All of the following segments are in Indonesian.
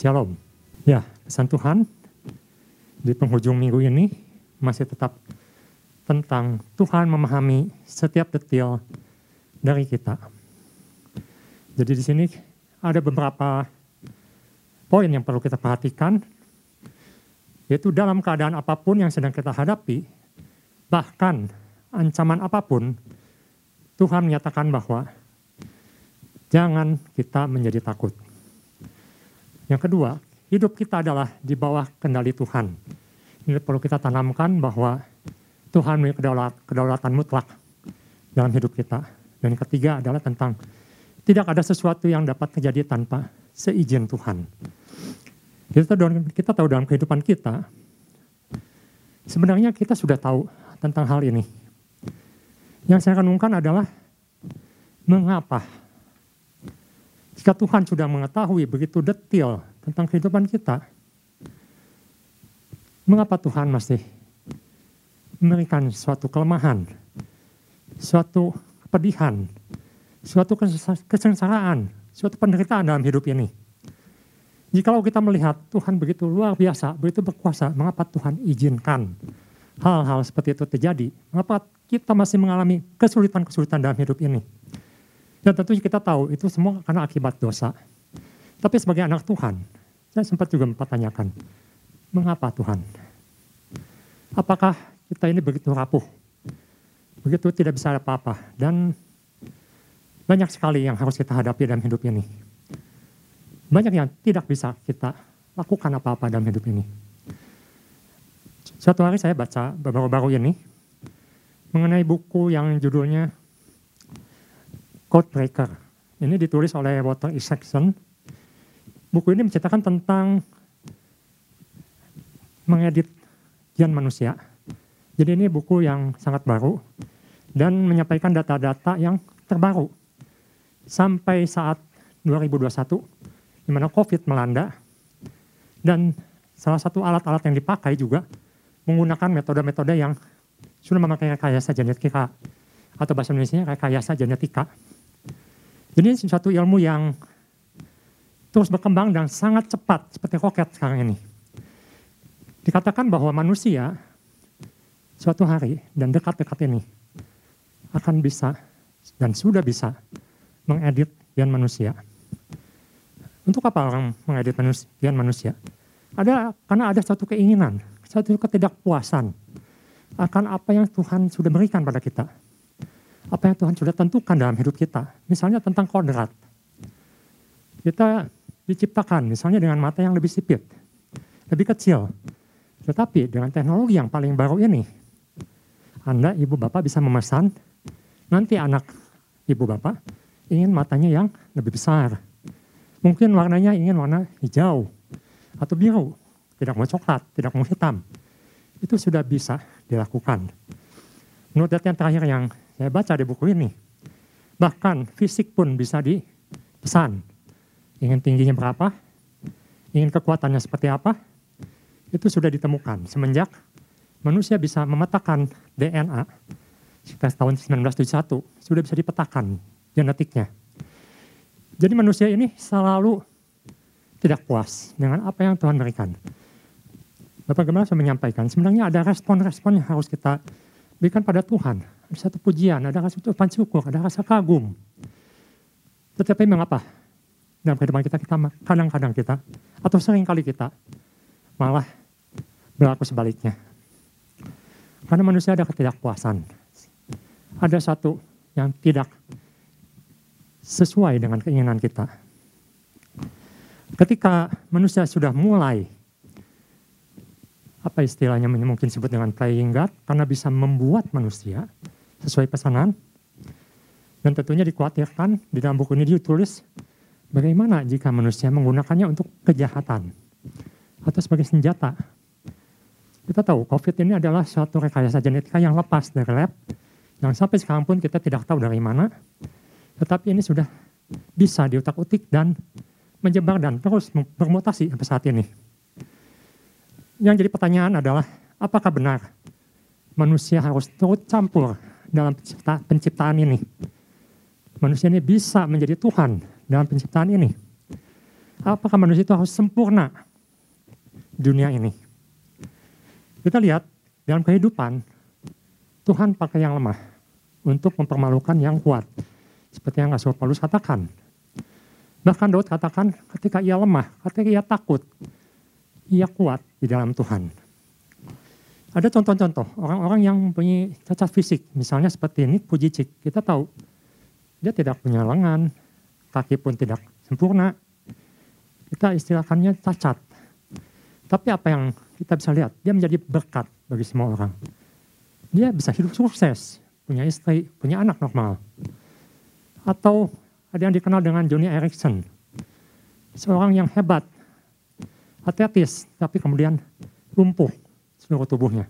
Shalom. Ya, pesan Tuhan di penghujung minggu ini masih tetap tentang Tuhan memahami setiap detail dari kita. Jadi di sini ada beberapa poin yang perlu kita perhatikan, yaitu dalam keadaan apa pun yang sedang kita hadapi, bahkan ancaman apa pun, Tuhan menyatakan bahwa jangan kita menjadi takut. Yang kedua, hidup kita adalah di bawah kendali Tuhan. Ini perlu kita tanamkan bahwa Tuhan memiliki kedaulat, kedaulatan mutlak dalam hidup kita. Dan ketiga adalah tentang tidak ada sesuatu yang dapat terjadi tanpa seizin Tuhan. Kita tahu, kita tahu dalam kehidupan kita, sebenarnya kita sudah tahu tentang hal ini. Yang saya renungkan adalah mengapa jika Tuhan sudah mengetahui begitu detail tentang kehidupan kita, mengapa Tuhan masih memberikan suatu kelemahan, suatu kepedihan, suatu kesengsaraan, suatu penderitaan dalam hidup ini? Jikalau kita melihat Tuhan begitu luar biasa, begitu berkuasa, mengapa Tuhan izinkan hal-hal seperti itu terjadi? Mengapa kita masih mengalami kesulitan-kesulitan dalam hidup ini? Dan tentunya kita tahu itu semua karena akibat dosa. Tapi sebagai anak Tuhan, saya sempat juga mempertanyakan, mengapa Tuhan? Apakah kita ini begitu rapuh? Begitu tidak bisa apa-apa. Dan banyak sekali yang harus kita hadapi dalam hidup ini. Banyak yang tidak bisa kita lakukan apa-apa dalam hidup ini. Suatu hari saya baca baru-baru ini mengenai buku yang judulnya Codebreaker. Ini ditulis oleh Walter Isaacson. Buku ini menceritakan tentang mengedit gen manusia. Jadi ini buku yang sangat baru dan menyampaikan data-data yang terbaru sampai saat 2021 di mana COVID melanda dan salah satu alat-alat yang dipakai juga menggunakan metode-metode yang sudah memakai rekayasa genetika atau bahasa Indonesia rekayasa genetika jadi ini suatu ilmu yang terus berkembang dan sangat cepat seperti roket sekarang ini. Dikatakan bahwa manusia suatu hari dan dekat-dekat ini akan bisa dan sudah bisa mengedit gen manusia. Untuk apa orang mengedit gen manusia? Ada karena ada satu keinginan, satu ketidakpuasan akan apa yang Tuhan sudah berikan pada kita apa yang Tuhan sudah tentukan dalam hidup kita. Misalnya tentang kodrat. Kita diciptakan misalnya dengan mata yang lebih sipit, lebih kecil. Tetapi dengan teknologi yang paling baru ini, Anda, Ibu Bapak bisa memesan, nanti anak Ibu Bapak ingin matanya yang lebih besar. Mungkin warnanya ingin warna hijau atau biru, tidak mau coklat, tidak mau hitam. Itu sudah bisa dilakukan. Menurut yang terakhir yang saya baca di buku ini. Bahkan fisik pun bisa dipesan. Ingin tingginya berapa, ingin kekuatannya seperti apa, itu sudah ditemukan semenjak manusia bisa memetakan DNA sekitar tahun 1971 sudah bisa dipetakan genetiknya. Jadi manusia ini selalu tidak puas dengan apa yang Tuhan berikan. Bapak Gembala saya menyampaikan, sebenarnya ada respon-respon yang harus kita berikan pada Tuhan. Ada satu pujian, ada rasa ucapan syukur, ada rasa kagum. Tetapi mengapa? Dalam kehidupan kita, kita kadang-kadang kita, atau sering kali kita, malah berlaku sebaliknya. Karena manusia ada ketidakpuasan. Ada satu yang tidak sesuai dengan keinginan kita. Ketika manusia sudah mulai apa istilahnya mungkin disebut dengan playing God karena bisa membuat manusia sesuai pesanan. Dan tentunya dikhawatirkan di dalam buku ini ditulis bagaimana jika manusia menggunakannya untuk kejahatan atau sebagai senjata. Kita tahu COVID ini adalah suatu rekayasa genetika yang lepas dari lab yang sampai sekarang pun kita tidak tahu dari mana. Tetapi ini sudah bisa diutak-utik dan menyebar dan terus bermutasi sampai saat ini yang jadi pertanyaan adalah apakah benar manusia harus turut campur dalam pencipta, penciptaan ini? Manusia ini bisa menjadi Tuhan dalam penciptaan ini. apakah manusia itu harus sempurna dunia ini? Kita lihat dalam kehidupan, Tuhan pakai yang lemah untuk mempermalukan yang kuat. Seperti yang Rasul Paulus katakan. Bahkan Daud katakan ketika ia lemah, ketika ia takut, ia kuat di dalam Tuhan. Ada contoh-contoh orang-orang yang punya cacat fisik, misalnya seperti ini Pujicik. Kita tahu dia tidak punya lengan, kaki pun tidak sempurna. Kita istilahkannya cacat. Tapi apa yang kita bisa lihat, dia menjadi berkat bagi semua orang. Dia bisa hidup sukses, punya istri, punya anak normal. Atau ada yang dikenal dengan Johnny Erickson, seorang yang hebat, atletis, tapi kemudian lumpuh seluruh tubuhnya.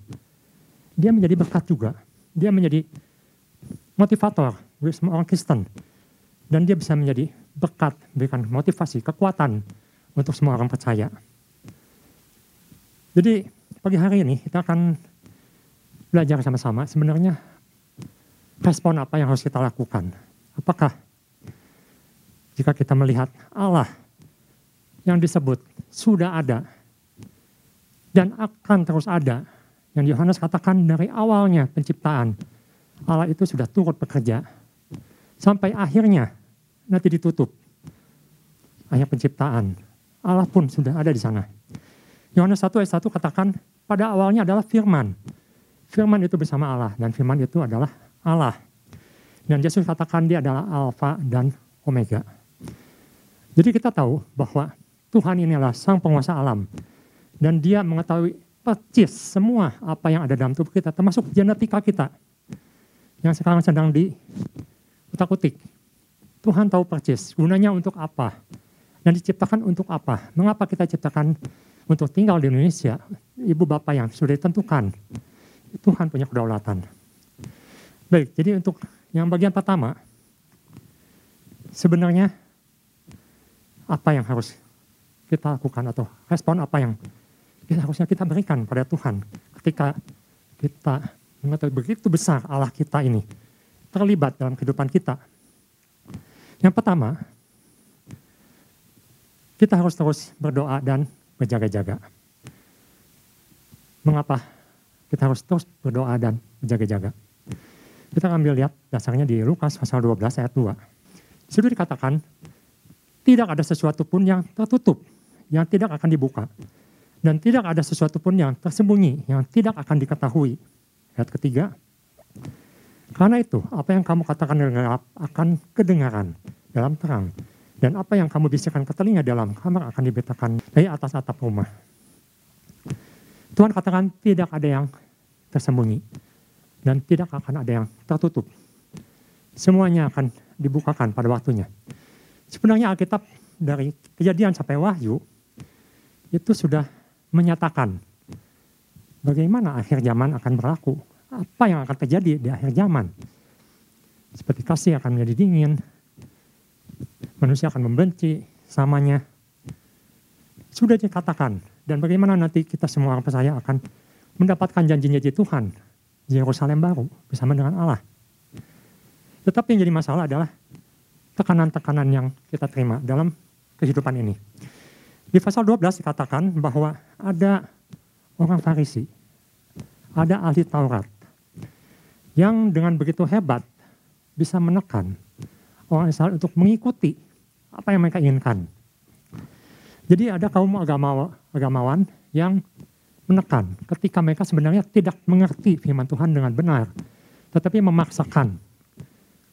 Dia menjadi berkat juga. Dia menjadi motivator bagi semua orang Kristen. Dan dia bisa menjadi berkat, berikan motivasi, kekuatan untuk semua orang percaya. Jadi pagi hari ini kita akan belajar sama-sama sebenarnya respon apa yang harus kita lakukan. Apakah jika kita melihat Allah yang disebut sudah ada dan akan terus ada. Yang Yohanes katakan dari awalnya penciptaan, Allah itu sudah turut bekerja. Sampai akhirnya nanti ditutup. Akhir penciptaan. Allah pun sudah ada di sana. Yohanes 1 ayat 1 katakan pada awalnya adalah firman. Firman itu bersama Allah dan firman itu adalah Allah. Dan Yesus katakan dia adalah alfa dan omega. Jadi kita tahu bahwa Tuhan inilah sang penguasa alam dan dia mengetahui percis semua apa yang ada dalam tubuh kita, termasuk genetika kita. Yang sekarang sedang di utak-utik. Tuhan tahu percis gunanya untuk apa. Dan diciptakan untuk apa. Mengapa kita ciptakan untuk tinggal di Indonesia. Ibu bapak yang sudah ditentukan. Tuhan punya kedaulatan. Baik, jadi untuk yang bagian pertama. Sebenarnya apa yang harus kita lakukan atau respon apa yang kita harusnya kita berikan pada Tuhan ketika kita mengetahui begitu besar Allah kita ini terlibat dalam kehidupan kita. Yang pertama, kita harus terus berdoa dan berjaga-jaga. Mengapa kita harus terus berdoa dan berjaga-jaga? Kita ambil lihat dasarnya di Lukas pasal 12 ayat 2. Sudah dikatakan, tidak ada sesuatu pun yang tertutup, yang tidak akan dibuka dan tidak ada sesuatu pun yang tersembunyi, yang tidak akan diketahui. Ayat ketiga, karena itu apa yang kamu katakan dengan gelap akan kedengaran dalam terang. Dan apa yang kamu bisikan ke telinga dalam kamar akan diberitakan dari atas atap rumah. Tuhan katakan tidak ada yang tersembunyi. Dan tidak akan ada yang tertutup. Semuanya akan dibukakan pada waktunya. Sebenarnya Alkitab dari kejadian sampai wahyu itu sudah menyatakan bagaimana akhir zaman akan berlaku, apa yang akan terjadi di akhir zaman. Seperti kasih akan menjadi dingin, manusia akan membenci samanya. Sudah dikatakan, dan bagaimana nanti kita semua orang percaya akan mendapatkan janjinya di Tuhan, Yerusalem baru bersama dengan Allah. Tetapi yang jadi masalah adalah tekanan-tekanan yang kita terima dalam kehidupan ini. Di pasal 12 dikatakan bahwa ada orang Farisi, ada ahli Taurat, yang dengan begitu hebat bisa menekan orang Israel untuk mengikuti apa yang mereka inginkan. Jadi ada kaum agamawan, agamawan yang menekan ketika mereka sebenarnya tidak mengerti firman Tuhan dengan benar, tetapi memaksakan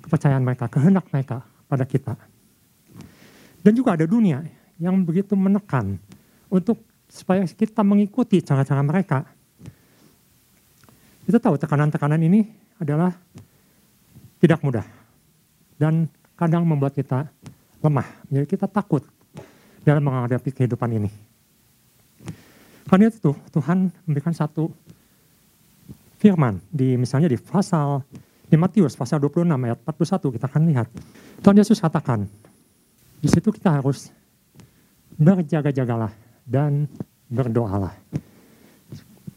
kepercayaan mereka, kehendak mereka pada kita. Dan juga ada dunia yang begitu menekan untuk supaya kita mengikuti cara-cara mereka. Kita tahu tekanan-tekanan ini adalah tidak mudah dan kadang membuat kita lemah. Jadi kita takut dalam menghadapi kehidupan ini. Karena itu Tuhan memberikan satu firman di misalnya di pasal di Matius pasal 26 ayat 41 kita akan lihat. Tuhan Yesus katakan, di situ kita harus berjaga-jagalah dan berdoalah.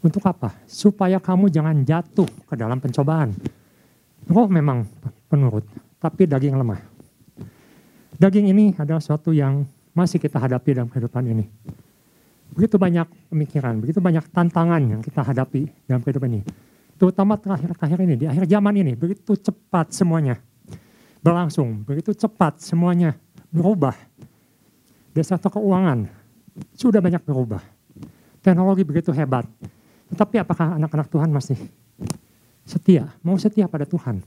Untuk apa? Supaya kamu jangan jatuh ke dalam pencobaan. Roh memang penurut, tapi daging lemah. Daging ini adalah sesuatu yang masih kita hadapi dalam kehidupan ini. Begitu banyak pemikiran, begitu banyak tantangan yang kita hadapi dalam kehidupan ini. Terutama terakhir-terakhir ini, di akhir zaman ini, begitu cepat semuanya berlangsung, begitu cepat semuanya berubah. Di sektor keuangan sudah banyak berubah. Teknologi begitu hebat. Tetapi apakah anak-anak Tuhan masih setia? Mau setia pada Tuhan?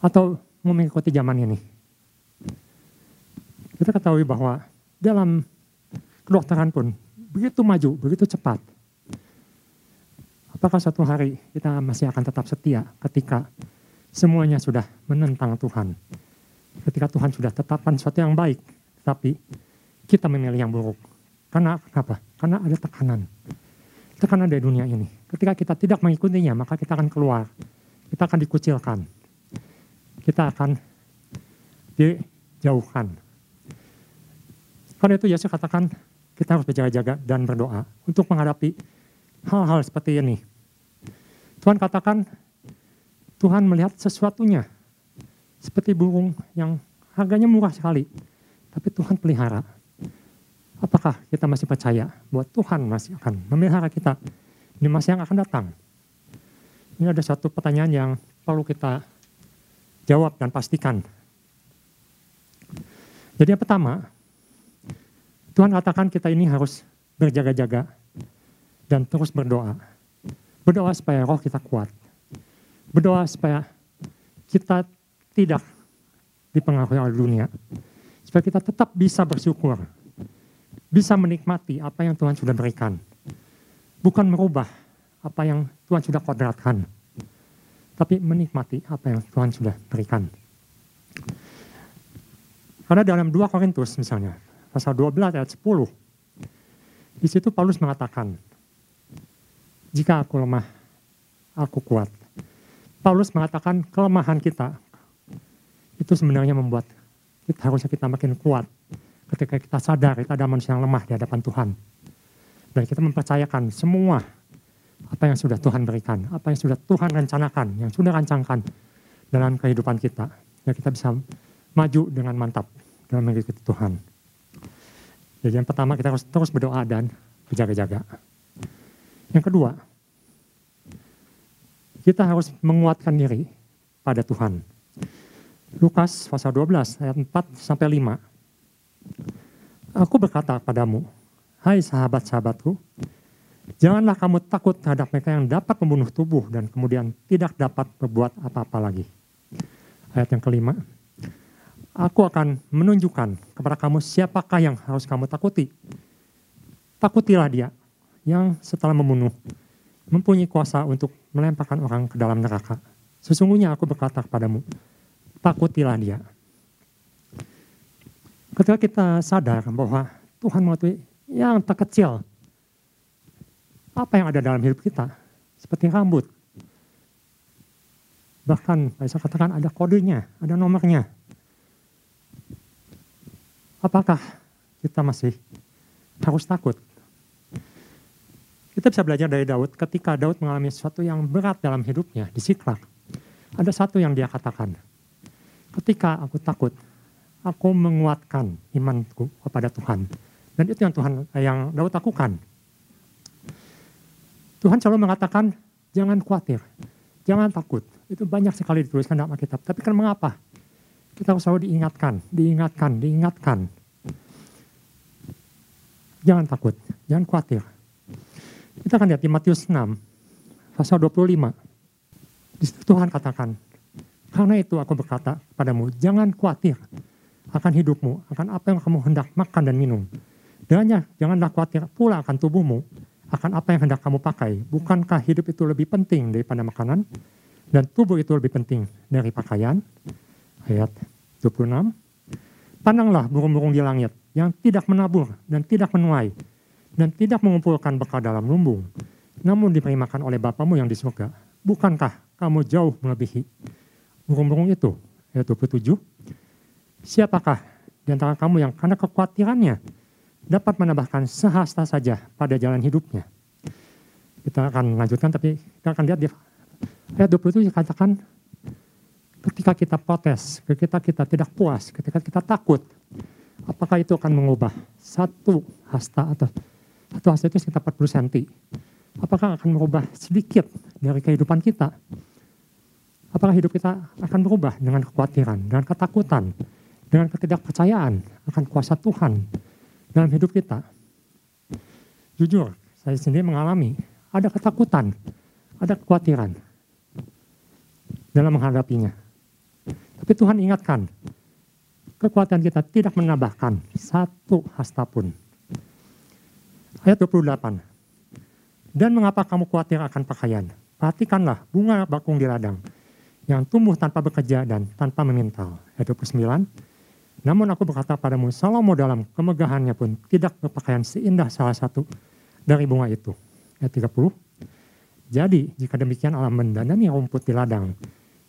Atau mau mengikuti zaman ini? Kita ketahui bahwa dalam kedokteran pun begitu maju, begitu cepat. Apakah suatu hari kita masih akan tetap setia ketika semuanya sudah menentang Tuhan? Ketika Tuhan sudah tetapkan sesuatu yang baik, tapi kita memilih yang buruk. Karena apa? Karena ada tekanan. Tekanan dari dunia ini. Ketika kita tidak mengikutinya, maka kita akan keluar. Kita akan dikucilkan. Kita akan dijauhkan karena itu Yesus katakan kita harus berjaga-jaga dan berdoa untuk menghadapi hal-hal seperti ini. Tuhan katakan Tuhan melihat sesuatunya seperti burung yang harganya murah sekali, tapi Tuhan pelihara. Apakah kita masih percaya bahwa Tuhan masih akan memelihara kita di masa yang akan datang? Ini ada satu pertanyaan yang perlu kita jawab dan pastikan. Jadi yang pertama, Tuhan katakan kita ini harus berjaga-jaga dan terus berdoa. Berdoa supaya roh kita kuat. Berdoa supaya kita tidak dipengaruhi oleh dunia. Supaya kita tetap bisa bersyukur. Bisa menikmati apa yang Tuhan sudah berikan. Bukan merubah apa yang Tuhan sudah kodratkan. Tapi menikmati apa yang Tuhan sudah berikan. Karena dalam 2 Korintus misalnya, pasal 12 ayat 10. Di situ Paulus mengatakan, jika aku lemah, aku kuat. Paulus mengatakan kelemahan kita itu sebenarnya membuat kita harusnya kita makin kuat ketika kita sadar kita ada manusia yang lemah di hadapan Tuhan. Dan kita mempercayakan semua apa yang sudah Tuhan berikan, apa yang sudah Tuhan rencanakan, yang sudah rancangkan dalam kehidupan kita. Ya kita bisa maju dengan mantap dalam mengikuti Tuhan. Jadi yang pertama kita harus terus berdoa dan berjaga-jaga. Yang kedua, kita harus menguatkan diri pada Tuhan. Lukas pasal 12 ayat 4 sampai 5. Aku berkata padamu, hai sahabat-sahabatku, janganlah kamu takut terhadap mereka yang dapat membunuh tubuh dan kemudian tidak dapat berbuat apa-apa lagi. Ayat yang kelima, aku akan menunjukkan kepada kamu siapakah yang harus kamu takuti. Takutilah dia yang setelah membunuh mempunyai kuasa untuk melemparkan orang ke dalam neraka. Sesungguhnya aku berkata kepadamu, takutilah dia. Ketika kita sadar bahwa Tuhan mengetahui yang terkecil, apa yang ada dalam hidup kita, seperti rambut. Bahkan saya katakan ada kodenya, ada nomornya apakah kita masih harus takut? Kita bisa belajar dari Daud ketika Daud mengalami sesuatu yang berat dalam hidupnya di Siklak. Ada satu yang dia katakan, ketika aku takut, aku menguatkan imanku kepada Tuhan. Dan itu yang Tuhan yang Daud lakukan. Tuhan selalu mengatakan, jangan khawatir, jangan takut. Itu banyak sekali dituliskan dalam Alkitab. Tapi kan mengapa? Kita selalu diingatkan, diingatkan, diingatkan. Jangan takut, jangan khawatir. Kita akan lihat di Matius 6, pasal 25. Di situ Tuhan katakan, karena itu aku berkata padamu, jangan khawatir akan hidupmu, akan apa yang kamu hendak makan dan minum. Dan janganlah khawatir pula akan tubuhmu, akan apa yang hendak kamu pakai. Bukankah hidup itu lebih penting daripada makanan? Dan tubuh itu lebih penting dari pakaian? ayat 26. Pandanglah burung-burung di langit yang tidak menabur dan tidak menuai dan tidak mengumpulkan bekal dalam lumbung, namun diberi makan oleh Bapamu yang di surga. Bukankah kamu jauh melebihi burung-burung itu? Ayat 27. Siapakah di antara kamu yang karena kekhawatirannya dapat menambahkan sehasta saja pada jalan hidupnya? Kita akan lanjutkan tapi kita akan lihat di ayat 27 katakan Ketika kita protes, ketika kita tidak puas, ketika kita takut, apakah itu akan mengubah satu hasta atau satu hasta itu sekitar 40 cm. Apakah akan merubah sedikit dari kehidupan kita? Apakah hidup kita akan berubah dengan kekhawatiran, dengan ketakutan, dengan ketidakpercayaan akan kuasa Tuhan dalam hidup kita? Jujur, saya sendiri mengalami ada ketakutan, ada kekhawatiran dalam menghadapinya. Tapi Tuhan ingatkan, kekuatan kita tidak menambahkan satu hasta pun. Ayat 28. Dan mengapa kamu khawatir akan pakaian? Perhatikanlah bunga bakung di ladang yang tumbuh tanpa bekerja dan tanpa memintal. Ayat 29. Namun aku berkata padamu, Salomo dalam kemegahannya pun tidak berpakaian seindah salah satu dari bunga itu. Ayat 30. Jadi jika demikian Allah mendandani rumput di ladang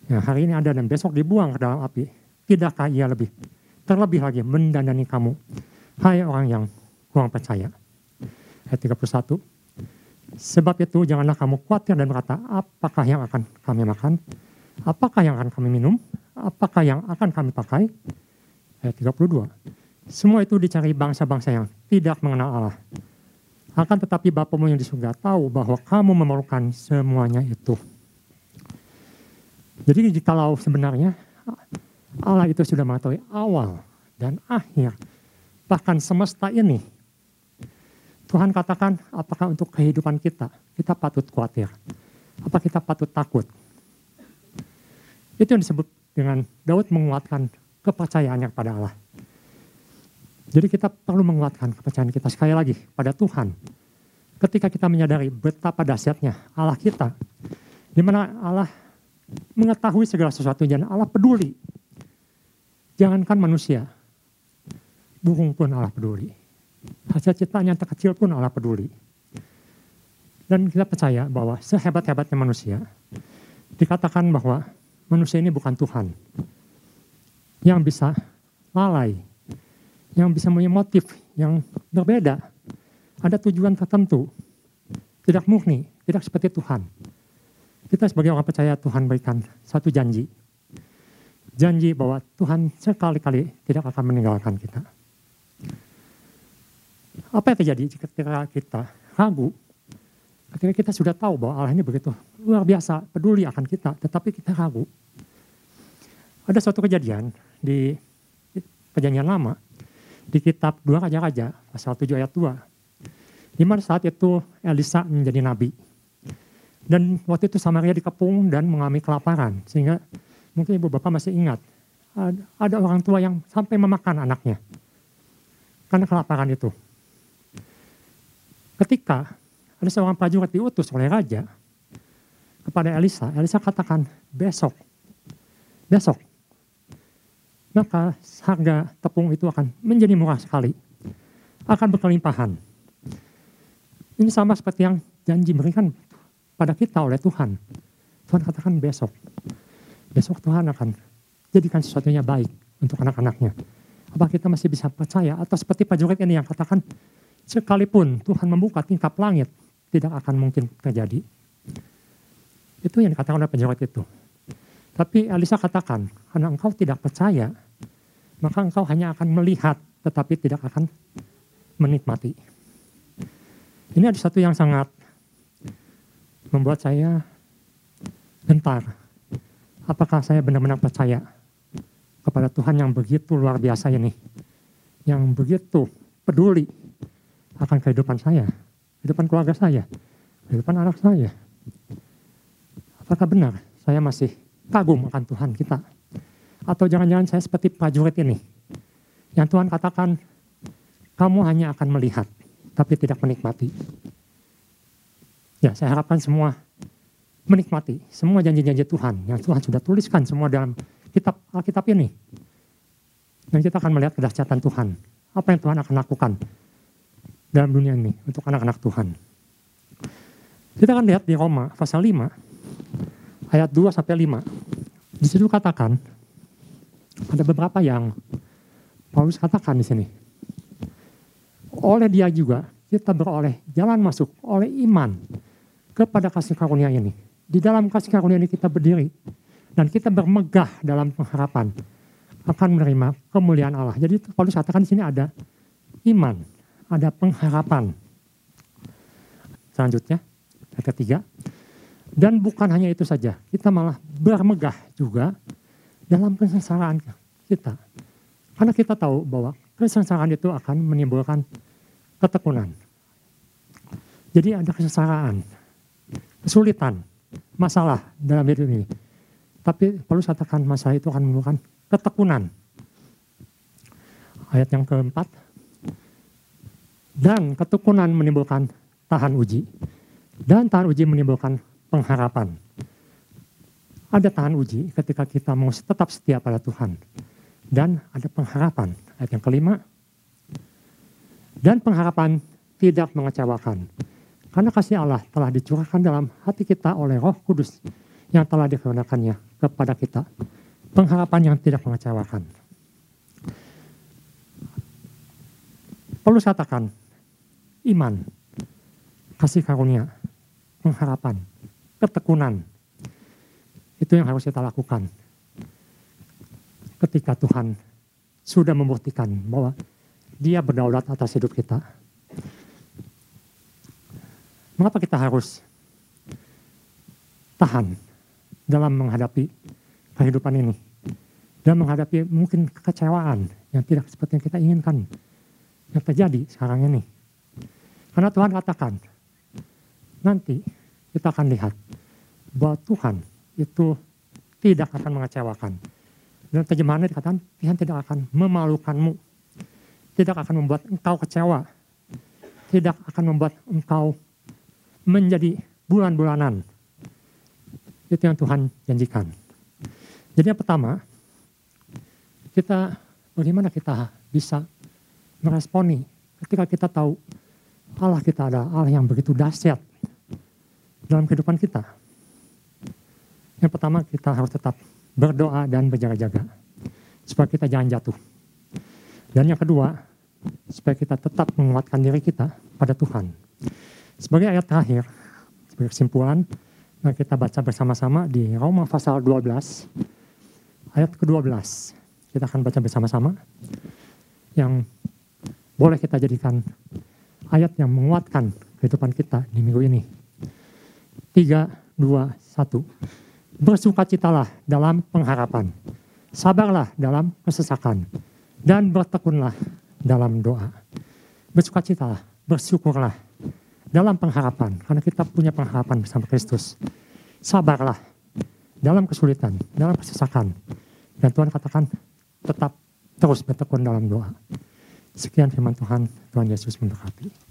Ya, hari ini ada dan besok dibuang ke dalam api. Tidakkah ia lebih terlebih lagi mendandani kamu, hai orang yang kurang percaya. Ayat 31. Sebab itu janganlah kamu khawatir dan berkata, apakah yang akan kami makan? Apakah yang akan kami minum? Apakah yang akan kami pakai? Ayat 32. Semua itu dicari bangsa-bangsa yang tidak mengenal Allah. Akan tetapi Bapamu yang di surga tahu bahwa kamu memerlukan semuanya itu. Jadi kalau sebenarnya Allah itu sudah mengetahui awal dan akhir, bahkan semesta ini. Tuhan katakan, apakah untuk kehidupan kita, kita patut khawatir? Apa kita patut takut? Itu yang disebut dengan Daud menguatkan kepercayaannya kepada Allah. Jadi kita perlu menguatkan kepercayaan kita sekali lagi pada Tuhan. Ketika kita menyadari betapa dahsyatnya Allah kita, di mana Allah mengetahui segala sesuatu dan Allah peduli. Jangankan manusia, burung pun Allah peduli. Hasil ciptaan terkecil pun Allah peduli. Dan kita percaya bahwa sehebat-hebatnya manusia, dikatakan bahwa manusia ini bukan Tuhan. Yang bisa lalai, yang bisa punya motif yang berbeda. Ada tujuan tertentu, tidak murni, tidak seperti Tuhan. Kita sebagai orang percaya Tuhan berikan satu janji. Janji bahwa Tuhan sekali-kali tidak akan meninggalkan kita. Apa yang terjadi ketika kita ragu? Ketika kita sudah tahu bahwa Allah ini begitu luar biasa, peduli akan kita, tetapi kita ragu. Ada suatu kejadian di perjanjian lama, di kitab dua Raja-Raja, pasal 7 ayat 2. Di mana saat itu Elisa menjadi nabi dan waktu itu Samaria dikepung dan mengalami kelaparan. Sehingga mungkin ibu bapak masih ingat. Ada orang tua yang sampai memakan anaknya. Karena kelaparan itu. Ketika ada seorang prajurit diutus oleh raja kepada Elisa, Elisa katakan besok, besok, maka harga tepung itu akan menjadi murah sekali, akan berkelimpahan. Ini sama seperti yang janji berikan pada kita oleh Tuhan. Tuhan katakan besok. Besok Tuhan akan jadikan sesuatunya baik untuk anak-anaknya. Apa kita masih bisa percaya atau seperti Pak ini yang katakan sekalipun Tuhan membuka tingkap langit tidak akan mungkin terjadi. Itu yang dikatakan oleh prajurit itu. Tapi Elisa katakan, karena engkau tidak percaya, maka engkau hanya akan melihat tetapi tidak akan menikmati. Ini ada satu yang sangat membuat saya gentar. Apakah saya benar-benar percaya kepada Tuhan yang begitu luar biasa ini, yang begitu peduli akan kehidupan saya, kehidupan keluarga saya, kehidupan anak saya. Apakah benar saya masih kagum akan Tuhan kita? Atau jangan-jangan saya seperti prajurit ini, yang Tuhan katakan, kamu hanya akan melihat, tapi tidak menikmati. Ya, saya harapkan semua menikmati semua janji-janji Tuhan yang Tuhan sudah tuliskan semua dalam kitab Alkitab ini. Dan kita akan melihat kedahsyatan Tuhan. Apa yang Tuhan akan lakukan dalam dunia ini untuk anak-anak Tuhan. Kita akan lihat di Roma pasal 5 ayat 2 sampai 5. Di situ katakan ada beberapa yang Paulus katakan di sini. Oleh dia juga kita beroleh jalan masuk oleh iman kepada kasih karunia ini. Di dalam kasih karunia ini kita berdiri dan kita bermegah dalam pengharapan akan menerima kemuliaan Allah. Jadi Paulus katakan di sini ada iman, ada pengharapan. Selanjutnya, ayat ketiga. Dan bukan hanya itu saja, kita malah bermegah juga dalam kesengsaraan kita. Karena kita tahu bahwa kesengsaraan itu akan menimbulkan ketekunan. Jadi ada kesengsaraan, kesulitan, masalah dalam hidup ini. Tapi perlu katakan masalah itu akan menimbulkan ketekunan. Ayat yang keempat. Dan ketekunan menimbulkan tahan uji. Dan tahan uji menimbulkan pengharapan. Ada tahan uji ketika kita mau tetap setia pada Tuhan. Dan ada pengharapan. Ayat yang kelima. Dan pengharapan tidak mengecewakan. Karena kasih Allah telah dicurahkan dalam hati kita oleh roh kudus yang telah dikenakannya kepada kita. Pengharapan yang tidak mengecewakan. Perlu katakan, iman, kasih karunia, pengharapan, ketekunan. Itu yang harus kita lakukan. Ketika Tuhan sudah membuktikan bahwa dia berdaulat atas hidup kita Mengapa kita harus tahan dalam menghadapi kehidupan ini? Dan menghadapi mungkin kekecewaan yang tidak seperti yang kita inginkan. Yang terjadi sekarang ini. Karena Tuhan katakan, nanti kita akan lihat bahwa Tuhan itu tidak akan mengecewakan. Dan terjemahannya dikatakan, Tuhan tidak akan memalukanmu. Tidak akan membuat engkau kecewa. Tidak akan membuat engkau menjadi bulan-bulanan. Itu yang Tuhan janjikan. Jadi yang pertama, kita bagaimana kita bisa meresponi ketika kita tahu Allah kita ada Allah yang begitu dahsyat dalam kehidupan kita. Yang pertama kita harus tetap berdoa dan berjaga-jaga supaya kita jangan jatuh. Dan yang kedua, supaya kita tetap menguatkan diri kita pada Tuhan. Sebagai ayat terakhir, sebagai kesimpulan, mari kita baca bersama-sama di Roma pasal 12, ayat ke-12. Kita akan baca bersama-sama, yang boleh kita jadikan ayat yang menguatkan kehidupan kita di minggu ini. 3, 2, 1. Bersukacitalah dalam pengharapan, sabarlah dalam kesesakan, dan bertekunlah dalam doa. Bersukacitalah, bersyukurlah dalam pengharapan, karena kita punya pengharapan bersama Kristus. Sabarlah dalam kesulitan, dalam kesesakan. Dan Tuhan katakan tetap terus bertekun dalam doa. Sekian firman Tuhan, Tuhan Yesus memberkati.